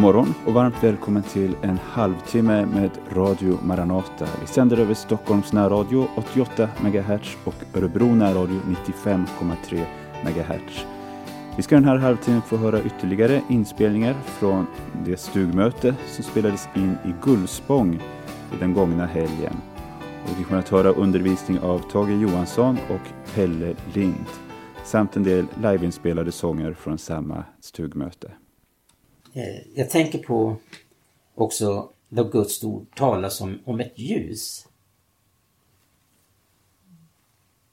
God morgon och varmt välkommen till en halvtimme med Radio Maranata. Vi sänder över Stockholms närradio 88 MHz och Örebro närradio 95,3 MHz. Vi ska den här halvtimmen få höra ytterligare inspelningar från det stugmöte som spelades in i Gullspång den gångna helgen. Och vi kommer att höra undervisning av Tage Johansson och Pelle Lind samt en del liveinspelade sånger från samma stugmöte. Eh, jag tänker på också då Guds ord talas om, om ett ljus.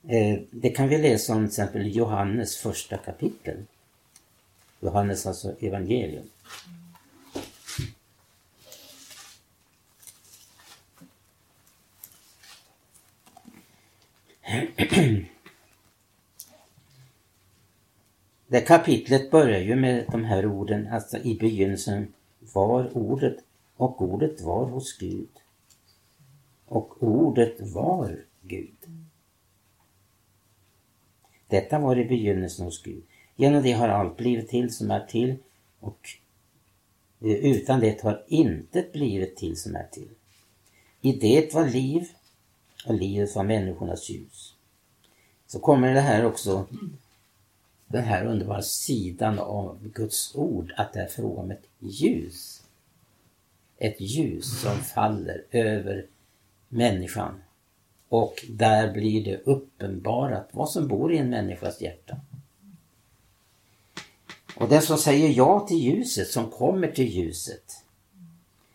Eh, det kan vi läsa om till exempel i Johannes första kapitel. Johannes alltså evangelium. Det kapitlet börjar ju med de här orden, alltså i begynnelsen var ordet och ordet var hos Gud. Och ordet var Gud. Detta var i begynnelsen hos Gud. Genom det har allt blivit till som är till och eh, utan det har intet blivit till som är till. I det var liv och livet var människornas ljus. Så kommer det här också den här underbara sidan av Guds ord att det är fråga om ett ljus. Ett ljus som faller över människan och där blir det uppenbarat vad som bor i en människas hjärta. Och den som säger ja till ljuset, som kommer till ljuset,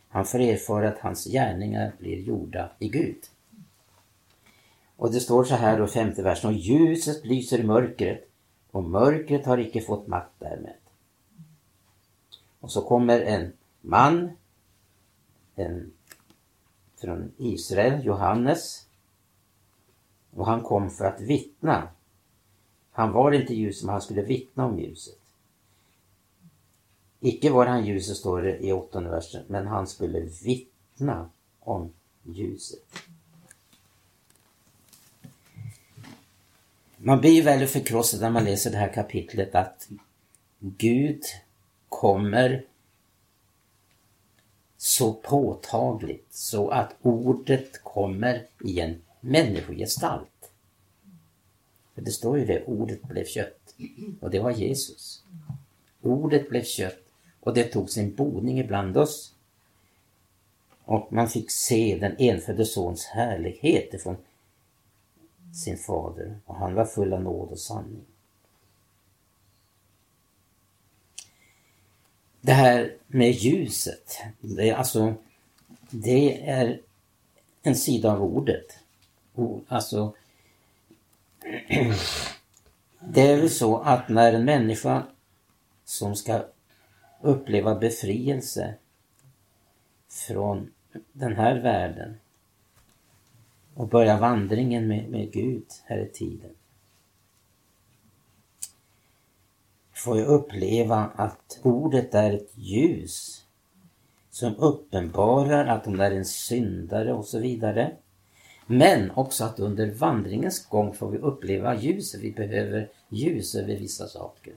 han får erfara att hans gärningar blir gjorda i Gud. Och det står så här då femte versen, och ljuset lyser i mörkret och mörkret har icke fått makt därmed. Och så kommer en man en, från Israel, Johannes. Och han kom för att vittna. Han var inte ljus, men han skulle vittna om ljuset. Icke var han ljuset, står det i åttonde versen, men han skulle vittna om ljuset. Man blir väldigt förkrossad när man läser det här kapitlet att Gud kommer så påtagligt så att ordet kommer i en människogestalt. För det står ju det, ordet blev kött. Och det var Jesus. Ordet blev kött och det tog sin boning ibland oss. Och man fick se den enfödde sons härlighet ifrån sin fader och han var full av nåd och sanning. Det här med ljuset, det är alltså det är en sida av ordet. Alltså det är väl så att när en människa som ska uppleva befrielse från den här världen och börja vandringen med, med Gud här i tiden. Får jag uppleva att ordet är ett ljus som uppenbarar att de är en syndare och så vidare. Men också att under vandringens gång får vi uppleva ljuset. Vi behöver ljus över vissa saker.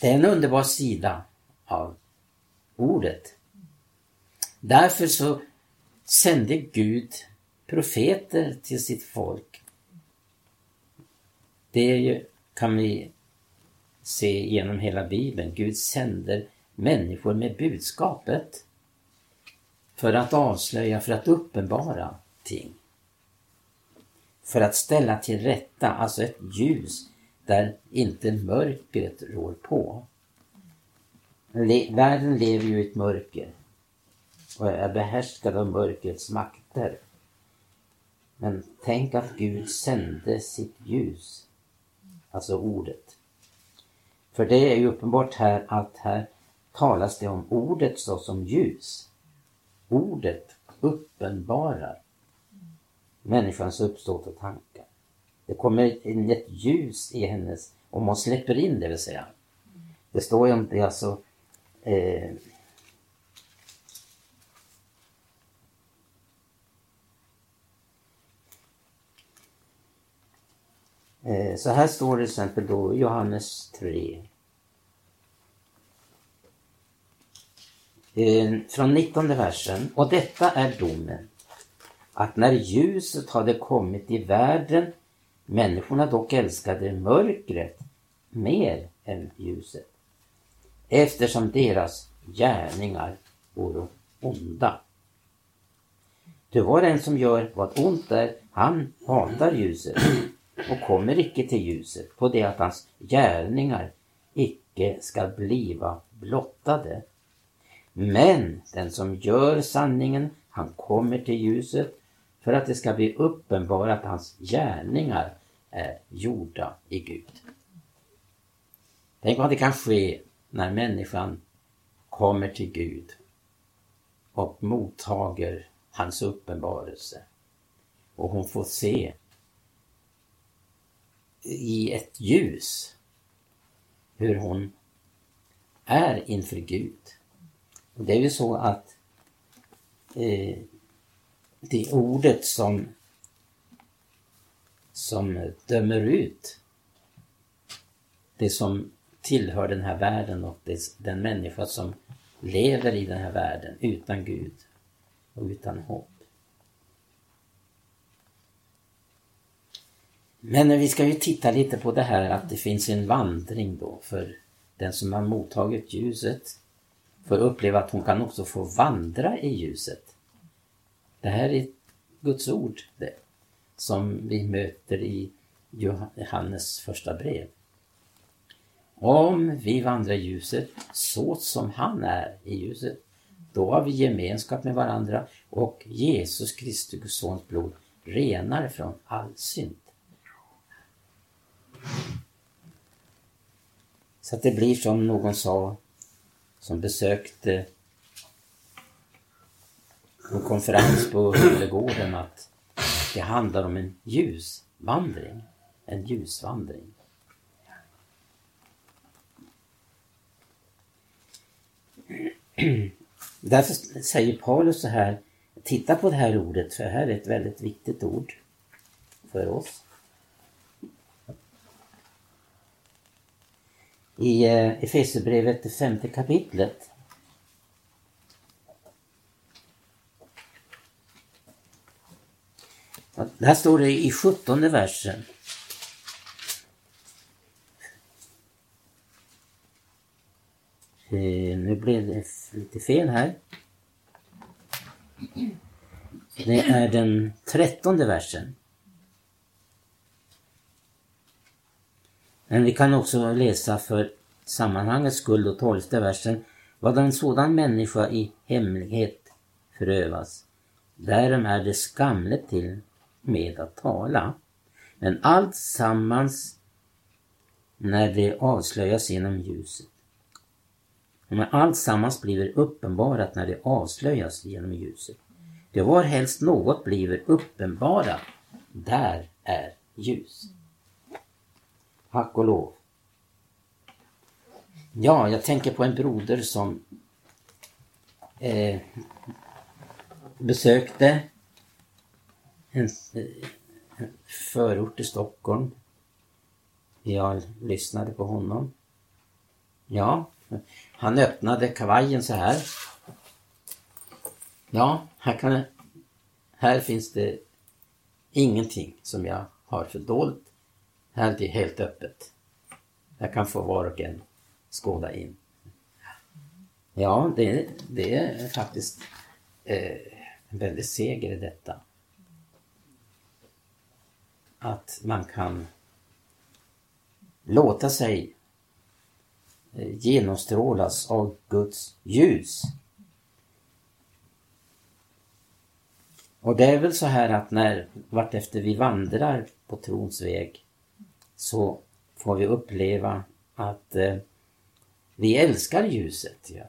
Det är en underbar sida av ordet. Därför så sände Gud profeter till sitt folk. Det ju, kan vi se genom hela Bibeln. Gud sänder människor med budskapet för att avslöja, för att uppenbara ting. För att ställa till rätta, alltså ett ljus där inte mörkret rår på. Världen lever ju i ett mörker och är behärskad av mörkrets makter. Men tänk att Gud sände sitt ljus, alltså ordet. För det är ju uppenbart här att här talas det om ordet såsom ljus. Ordet uppenbarar människans uppståt och tankar. Det kommer in ett ljus i hennes, om hon släpper in det vill säga. Det står ju om det alltså eh, Eh, så här står det till exempel då Johannes 3. Eh, från 19 versen. Och detta är domen. Att när ljuset hade kommit i världen, människorna dock älskade mörkret mer än ljuset. Eftersom deras gärningar vore onda. Du var en som gör vad ont är, han hatar ljuset och kommer icke till ljuset på det att hans gärningar icke skall bliva blottade. Men den som gör sanningen, han kommer till ljuset för att det ska bli uppenbart att hans gärningar är gjorda i Gud. Tänk vad det kan ske när människan kommer till Gud och mottager hans uppenbarelse. Och hon får se i ett ljus hur hon är inför Gud. Och det är ju så att eh, det ordet som, som dömer ut det som tillhör den här världen och det, den människa som lever i den här världen utan Gud och utan hopp. Men vi ska ju titta lite på det här att det finns en vandring då för den som har mottagit ljuset får uppleva att hon kan också få vandra i ljuset. Det här är Guds ord det, som vi möter i Johannes första brev. Om vi vandrar i ljuset så som han är i ljuset, då har vi gemenskap med varandra och Jesus Kristus sons blod renar från all synd. Så att det blir som någon sa som besökte en konferens på Hullegården att det handlar om en ljusvandring. En ljusvandring. Därför säger Paulus så här, titta på det här ordet för det här är ett väldigt viktigt ord för oss. I eh, Efesierbrevet, det femte kapitlet. Där står det i sjuttonde versen. Eh, nu blev det lite fel här. Det är den trettonde versen. Men vi kan också läsa för sammanhangets skull och tolfte versen. Vad en sådan människa i hemlighet förövas, därom är det skamligt till med att tala. Men allt sammans när det avslöjas genom ljuset. Men allt sammans blir uppenbarat när det avslöjas genom ljuset. Det var helst något blir uppenbarat, där är ljus. Tack och lov. Ja, jag tänker på en broder som eh, besökte en, en förort i Stockholm. Jag lyssnade på honom. Ja, han öppnade kavajen så här. Ja, här, kan, här finns det ingenting som jag har fördolt. Här är det helt öppet. Här kan få var och en skåda in. Ja, det, det är faktiskt eh, en väldig seger i detta. Att man kan låta sig eh, genomstrålas av Guds ljus. Och det är väl så här att när vartefter vi vandrar på trons väg så får vi uppleva att eh, vi älskar ljuset. Ja.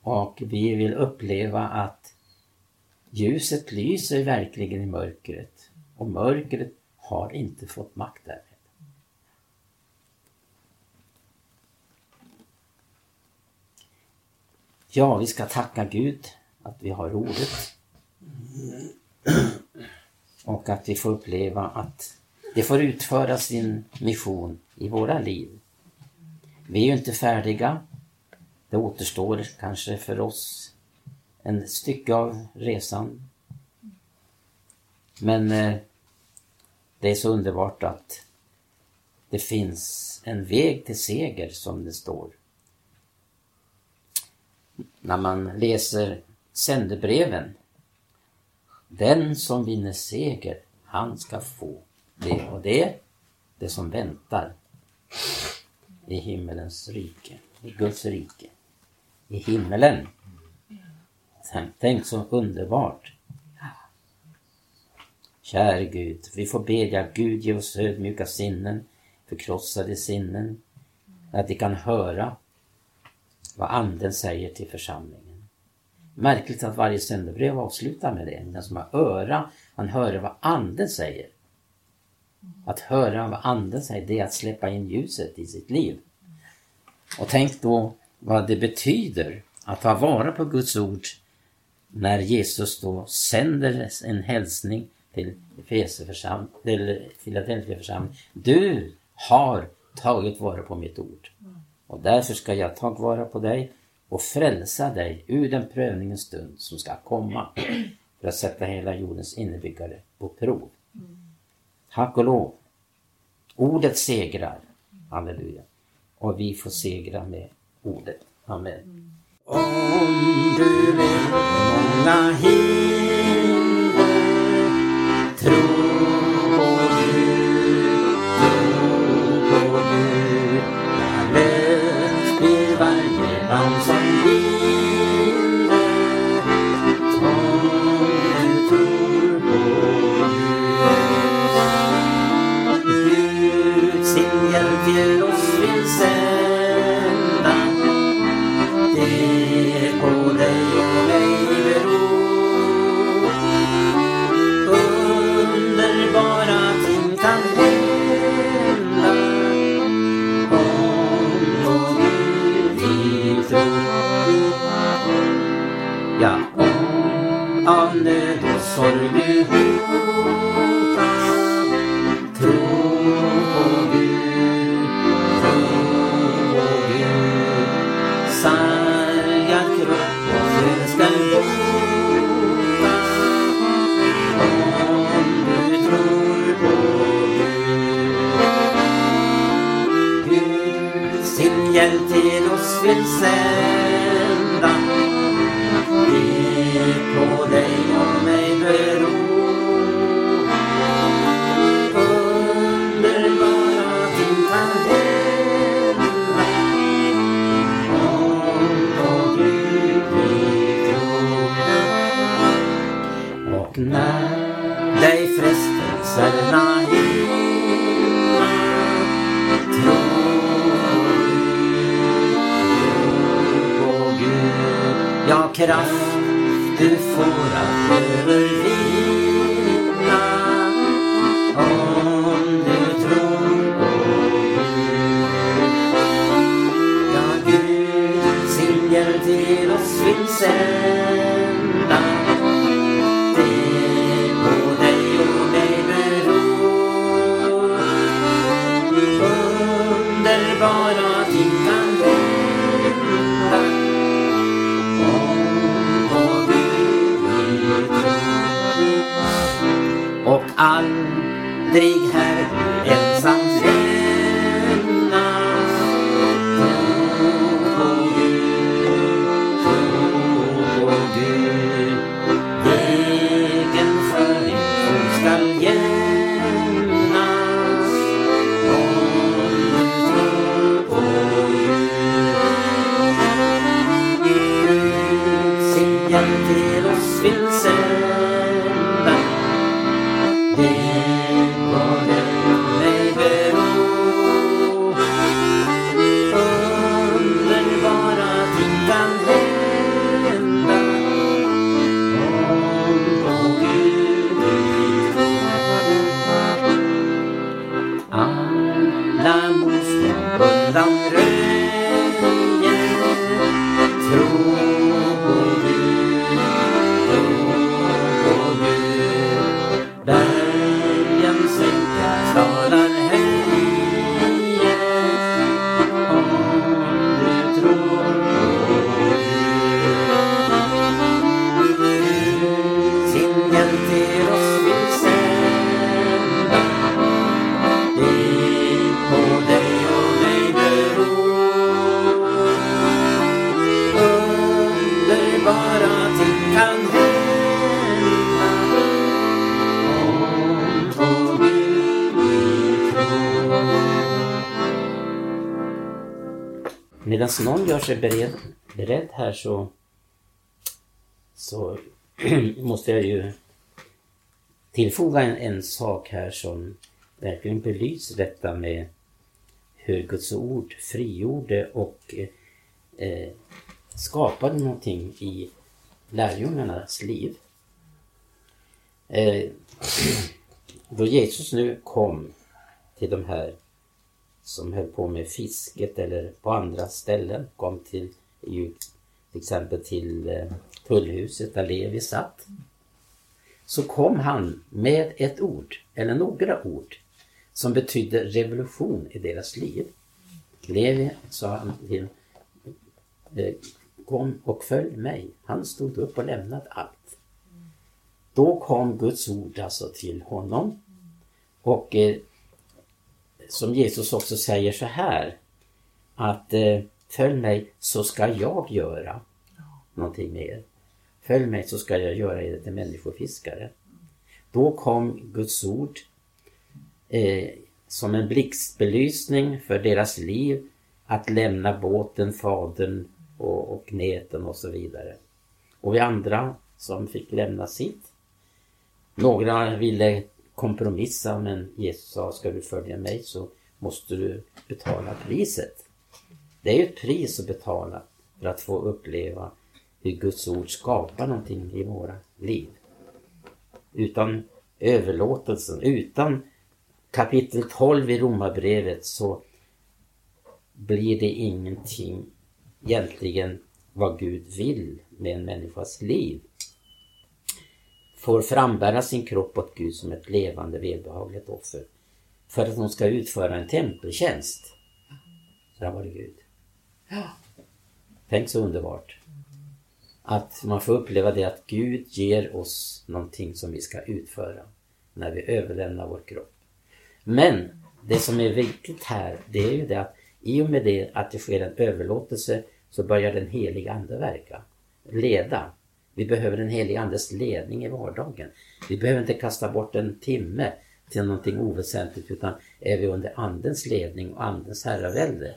Och vi vill uppleva att ljuset lyser verkligen i mörkret och mörkret har inte fått makt där. Ja, vi ska tacka Gud att vi har ordet. Och att vi får uppleva att det får utföra sin mission i våra liv. Vi är ju inte färdiga. Det återstår kanske för oss en stycke av resan. Men eh, det är så underbart att det finns en väg till seger som det står. När man läser sändebreven. Den som vinner seger, han ska få det och det, det som väntar i himmelens rike, i Guds rike, i himmelen. Tänk så underbart. Käre Gud, vi får bedja Gud ge oss ödmjuka sinnen, förkrossade sinnen, att vi kan höra vad Anden säger till församlingen. Märkligt att varje sändebrev avslutar med det. Den som har öra, han hör vad Anden säger. Att höra vad Anden säger, det är att släppa in ljuset i sitt liv. Och tänk då vad det betyder att ta vara på Guds ord när Jesus då sänder en hälsning till Filadelfiaförsamlingen. Du har tagit vara på mitt ord. Och därför ska jag ta vara på dig och frälsa dig ur den prövningens stund som ska komma för att sätta hela jordens innebyggare på prov. Tack och lov. Ordet segrar. Halleluja. Och vi får segra med ordet. Amen. Om du vill många kraft du får att övervinna aldrig här sig beredd, beredd här så, så måste jag ju tillfoga en, en sak här som verkligen belyser detta med hur Guds ord frigjorde och eh, skapade någonting i lärjungarnas liv. Eh, då Jesus nu kom till de här som höll på med fisket eller på andra ställen, kom till till exempel till eh, tullhuset där Levi satt. Så kom han med ett ord, eller några ord, som betydde revolution i deras liv. Levi sa han till eh, Kom och följ mig. Han stod upp och lämnade allt. Då kom Guds ord alltså till honom. Och eh, som Jesus också säger så här att eh, följ mig så ska jag göra någonting mer. Följ mig så ska jag göra er till människofiskare. Då kom Guds ord eh, som en blixtbelysning för deras liv att lämna båten, fadern och, och näten och så vidare. Och vi andra som fick lämna sitt. Några ville kompromissa men Jesus sa, ska du följa mig så måste du betala priset. Det är ju ett pris att betala för att få uppleva hur Guds ord skapar någonting i våra liv. Utan överlåtelsen, utan kapitel 12 i Romarbrevet så blir det ingenting egentligen vad Gud vill med en människas liv. Får frambära sin kropp åt Gud som ett levande välbehagligt offer. För att hon ska utföra en tempeltjänst. Så där var det Gud. Tänk så underbart. Att man får uppleva det att Gud ger oss någonting som vi ska utföra när vi överlämnar vår kropp. Men det som är viktigt här, det är ju det att i och med det att det sker en överlåtelse så börjar den heliga Ande verka. Leda. Vi behöver den helige Andes ledning i vardagen. Vi behöver inte kasta bort en timme till någonting oväsentligt utan är vi under Andens ledning och Andens herravälde.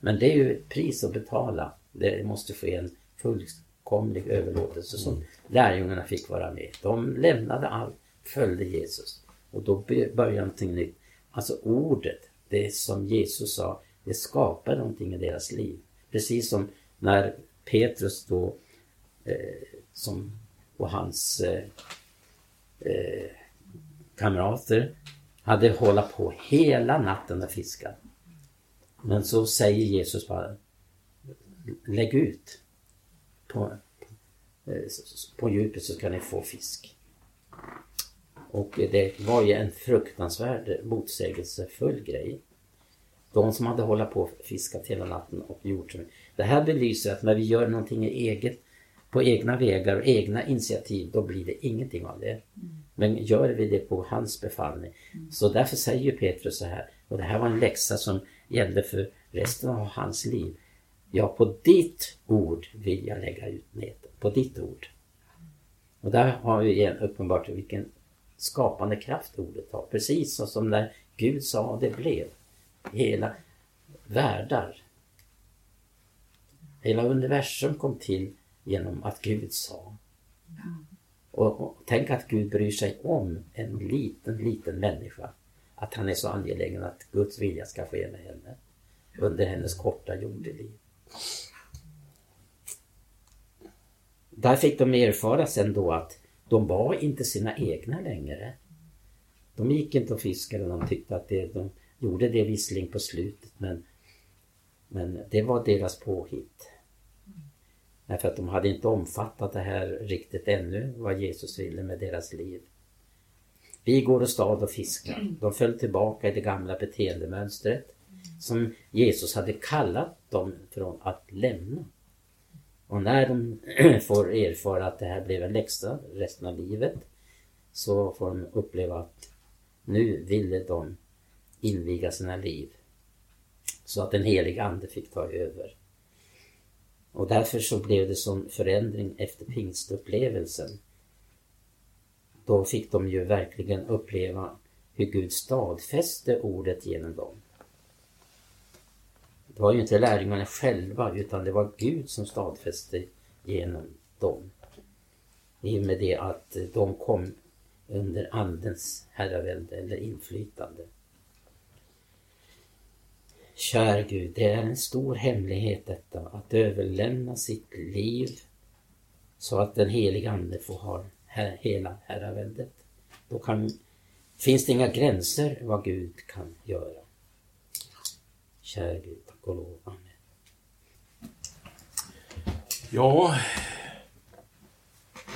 Men det är ju ett pris att betala. Det måste ske en fullkomlig överlåtelse som lärjungarna fick vara med. De lämnade allt, följde Jesus. Och då började någonting nytt. Alltså ordet, det som Jesus sa, det skapar någonting i deras liv. Precis som när Petrus då Eh, som, och hans eh, eh, kamrater hade hållit på hela natten och fiskat. Men så säger Jesus bara Lägg ut på, eh, på djupet så ska ni få fisk. Och det var ju en fruktansvärd motsägelsefull grej. De som hade hållit på och fiskat hela natten och gjort så Det här belyser att när vi gör någonting eget på egna vägar och egna initiativ, då blir det ingenting av det. Mm. Men gör vi det på hans befallning. Mm. Så därför säger Petrus så här, och det här var en läxa som gällde för resten av hans liv. Ja, på ditt ord vill jag lägga ut nätet. På ditt ord. Och där har vi igen uppenbart vilken skapande kraft ordet har. Precis så som när Gud sa det blev. Hela världar. Hela universum kom till genom att Gud sa. Och, och, tänk att Gud bryr sig om en liten, liten människa. Att han är så angelägen att Guds vilja ska ske med henne under hennes korta jordeliv. Där fick de erfara sen då att de var inte sina egna längre. De gick inte och fiskade, de tyckte att det, de gjorde det visserligen på slutet men, men det var deras påhitt. Därför att de hade inte omfattat det här riktigt ännu, vad Jesus ville med deras liv. Vi går och stad och fiskar. De föll tillbaka i det gamla beteendemönstret som Jesus hade kallat dem från att lämna. Och när de får erfara att det här blev en läxa resten av livet så får de uppleva att nu ville de inviga sina liv. Så att den heliga Ande fick ta över. Och därför så blev det som förändring efter pingstupplevelsen. Då fick de ju verkligen uppleva hur Gud stadfäste ordet genom dem. Det var ju inte lärjungarna själva utan det var Gud som stadfäste genom dem. I och med det att de kom under Andens herravälde eller inflytande. Kär Gud, det är en stor hemlighet detta att överlämna sitt liv så att den helige Ande får ha här, hela herraväldet. Då kan, finns det inga gränser vad Gud kan göra. Kär Gud, tack och lov. Amen. Ja,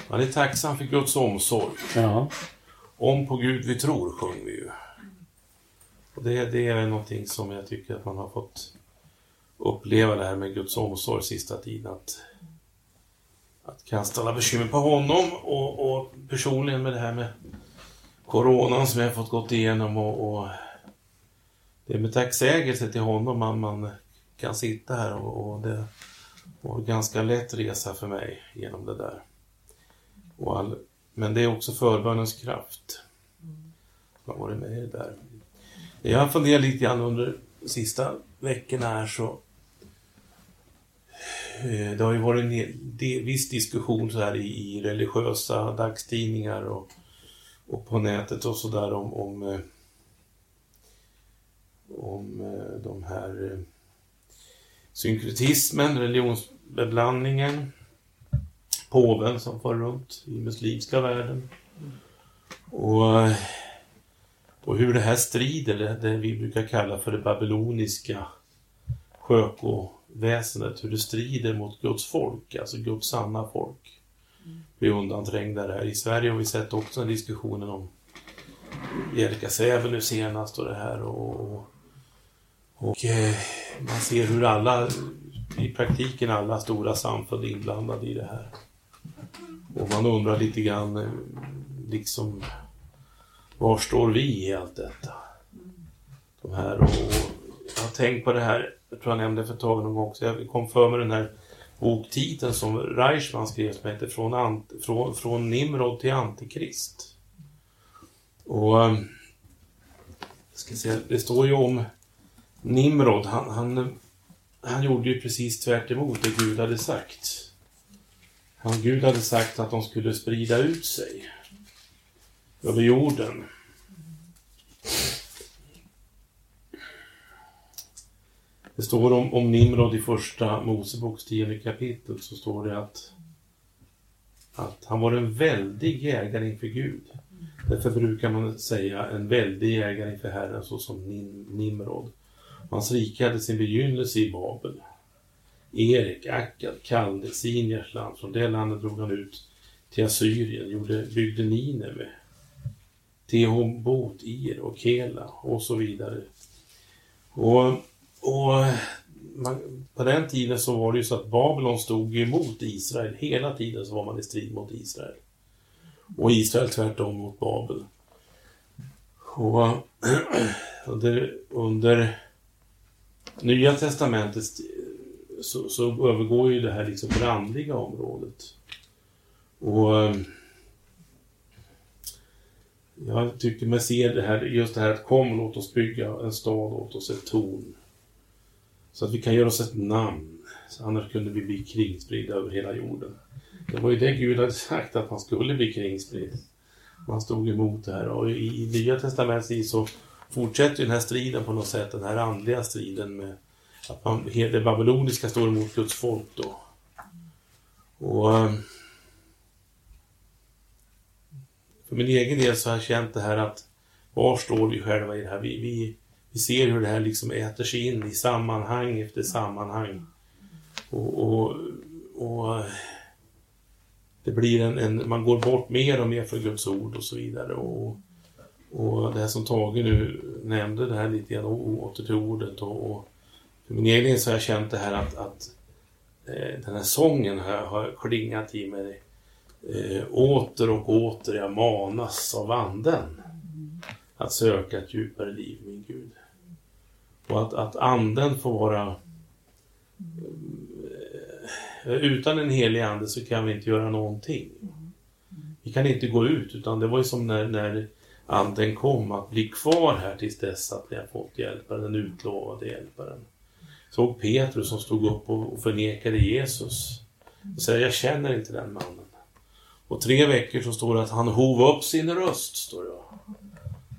man är tacksam för Guds omsorg. Ja. Om på Gud vi tror, sjöng vi ju. Och det, det är någonting som jag tycker att man har fått uppleva det här med Guds omsorg sista tiden. Att, att kasta alla bekymmer på honom och, och personligen med det här med coronan som jag har fått gått igenom och, och det är med tacksägelse till honom man, man kan sitta här och, och det var en ganska lätt resa för mig genom det där. Och all, men det är också förbönens kraft som har varit med i det där. Jag har funderat lite grann under de sista veckorna här så eh, det har ju varit en viss diskussion så här i, religiösa dagstidningar och, och på nätet och sådär om, om, eh, om eh, de här synkretismen, religionsbeblandningen, påven som far runt i muslimska världen. Och och hur det här strider, det, det vi brukar kalla för det babyloniska skökoväsendet, hur det strider mot Guds folk, alltså Guds sanna folk. Vi är undanträngda där. I Sverige har vi sett också en diskussionen om Jerka Säve nu senast och det här och, och, och eh, man ser hur alla, i praktiken alla stora samfund är inblandade i det här. Och man undrar lite grann, eh, liksom var står vi i allt detta? De här och, jag har tänkt på det här, jag tror jag nämnde för ett tag någon gång, så jag kom för mig den här boktiteln som Reichman skrev som heter Från, ant, från, från Nimrod till Antikrist. Och ehm, ska säga, det står ju om Nimrod, han, han, han gjorde ju precis tvärt emot det Gud hade sagt. Han, Gud hade sagt att de skulle sprida ut sig över jorden. Det står om, om Nimrod i första Moseboks tionde kapitel så står det att, att han var en väldig jägare inför Gud. Därför brukar man säga en väldig jägare inför Herren såsom Nim, Nimrod. Hans rike hade sin begynnelse i Babel. Erik, Akkad, Kalde, Sinjars land. Från det landet drog han ut till Assyrien, gjorde, byggde Nineve, Tehobot, Ir och Kela och så vidare. Och, och man, på den tiden så var det ju så att Babylon stod emot Israel. Hela tiden så var man i strid mot Israel. Och Israel tvärtom mot Babel. Och under, under Nya Testamentet så, så övergår ju det här liksom brandliga området. Och jag tycker man ser det här, just det här att kom låt oss bygga en stad åt oss, ett torn. Så att vi kan göra oss ett namn. Så annars kunde vi bli kringspridda över hela jorden. Det var ju det Gud hade sagt att man skulle bli kringspridd. Man stod emot det här och i, i Nya Testamentet så fortsätter den här striden på något sätt, den här andliga striden med att man, det babyloniska står emot Guds folk då. Och eh, för min egen del så har jag känt det här att var står vi själva i det här? Vi, vi, vi ser hur det här liksom äter sig in i sammanhang efter sammanhang. Och, och, och det blir en, en, man går bort mer och mer från Guds ord och så vidare. Och, och det här som Tage nu nämnde, det här lite grann åter till ordet. Och, och för min egen del så har jag känt det här att, att eh, den här sången har, har klingat i mig eh, åter och åter jag manas av anden att söka ett djupare liv, min Gud. Och att, att anden får vara eh, utan en helig ande så kan vi inte göra någonting. Vi kan inte gå ut, utan det var ju som när, när anden kom, att bli kvar här tills dess att ni har fått hjälparen, den utlovade hjälparen. såg Petrus som stod upp och förnekade Jesus. Och säger, jag känner inte den mannen. Och tre veckor så står det att han hov upp sin röst, står det.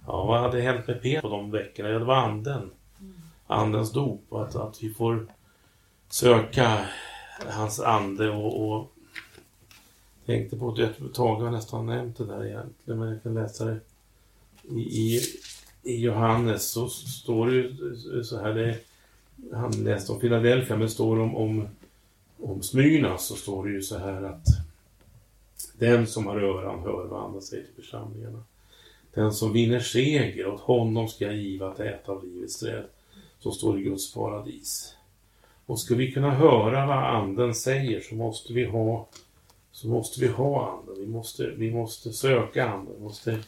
Ja, vad hade hänt med Peter på de veckorna? Ja, det var anden. Andens dop. Att, att vi får söka hans ande och, och tänkte på det ett tag, har nästan nämnt det där egentligen, men jag kan läsa det. I, i, i Johannes så står det ju så här, det, han läste om Philadelphia, men står om, om, om Smyrna så står det ju så här att den som har öron hör vad andra säger till församlingarna. Den som vinner seger, åt honom ska jag giva att äta av livets träd, som står i Guds paradis. Och ska vi kunna höra vad anden säger så måste vi ha så måste vi ha anden. Vi måste, vi måste söka anden. Vi måste, eh,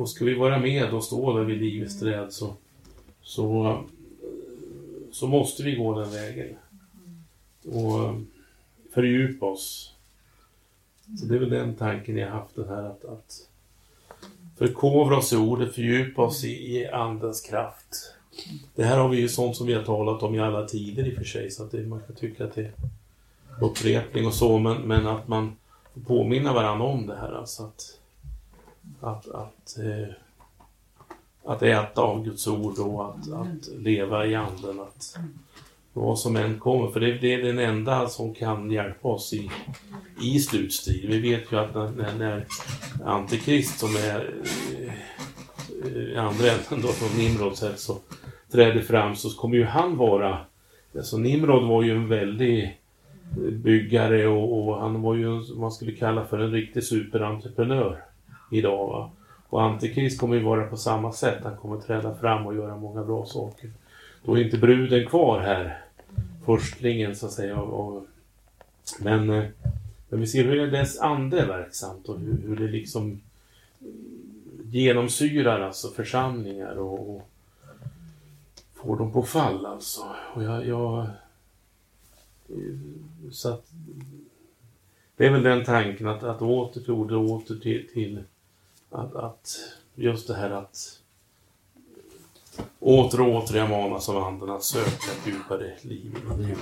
och ska vi vara med och stå där vid livets träd så, så, så måste vi gå den vägen. Och eh, fördjupa oss. Så det är väl den tanken jag haft den här att, att förkovra oss i ordet, fördjupa oss i, i andens kraft. Det här har vi ju sånt som vi har talat om i alla tider i och för sig, så att det, man kan tycka att det är upprepning och så, men, men att man får påminna varandra om det här. Alltså att, att, att, eh, att äta av Guds ord och att, att leva i anden. Att, vad som än kommer, för det, det, är den enda som kan hjälpa oss i, i slutstrid. Vi vet ju att när, när Antikrist som är i eh, andra änden då från Nimrods sätt så träder fram så kommer ju han vara, alltså Nimrod var ju en väldig byggare och, och, han var ju vad man skulle kalla för en riktig superentreprenör idag. Va? Och Antikrist kommer ju vara på samma sätt. Han kommer träda fram och göra många bra saker. Då är inte bruden kvar här, förstlingen så att säga. Och, men, eh, men vi ser hur dess ande är verksamt och hur, hur det liksom genomsyrar alltså församlingar och, och får dem på fall alltså. Och jag, jag eh, så att det är väl den tanken att, att åter till ordet, åter till, till att, att just det här att åter och åter jag manas av anden att söka ett djupare liv i Gud.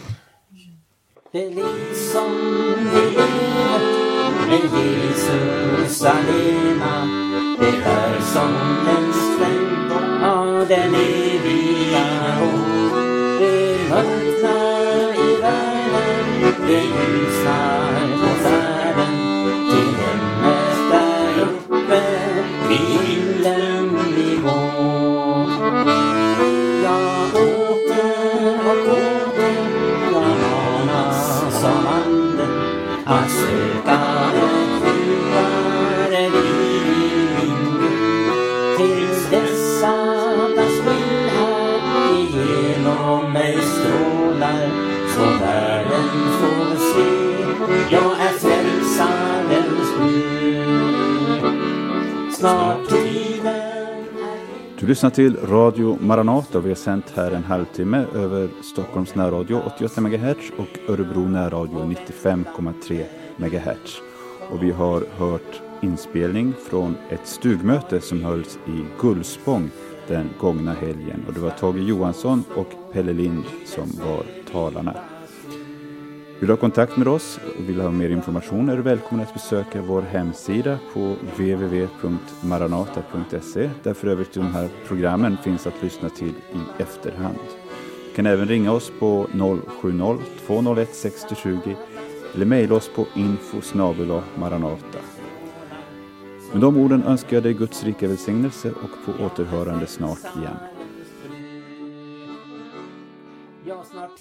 Det liv som vi lever med Jesus alena Det är som en sträng av den eviga ro Det mörknar i världen, det ljusnar Snart tiden Du lyssnar till Radio Maranata. Vi har sänt här en halvtimme över Stockholms närradio 88 MHz och Örebro närradio 95,3 MHz. Och vi har hört inspelning från ett stugmöte som hölls i Gullspång den gångna helgen. Och det var Tage Johansson och Pelle Lind som var talarna. Vill du ha kontakt med oss och vill ha mer information är du välkommen att besöka vår hemsida på www.maranata.se där för övrigt de här programmen finns att lyssna till i efterhand. Du kan även ringa oss på 070-201 6020 eller mejla oss på info maranata. Med de orden önskar jag dig Guds rika välsignelse och på återhörande snart igen. Snart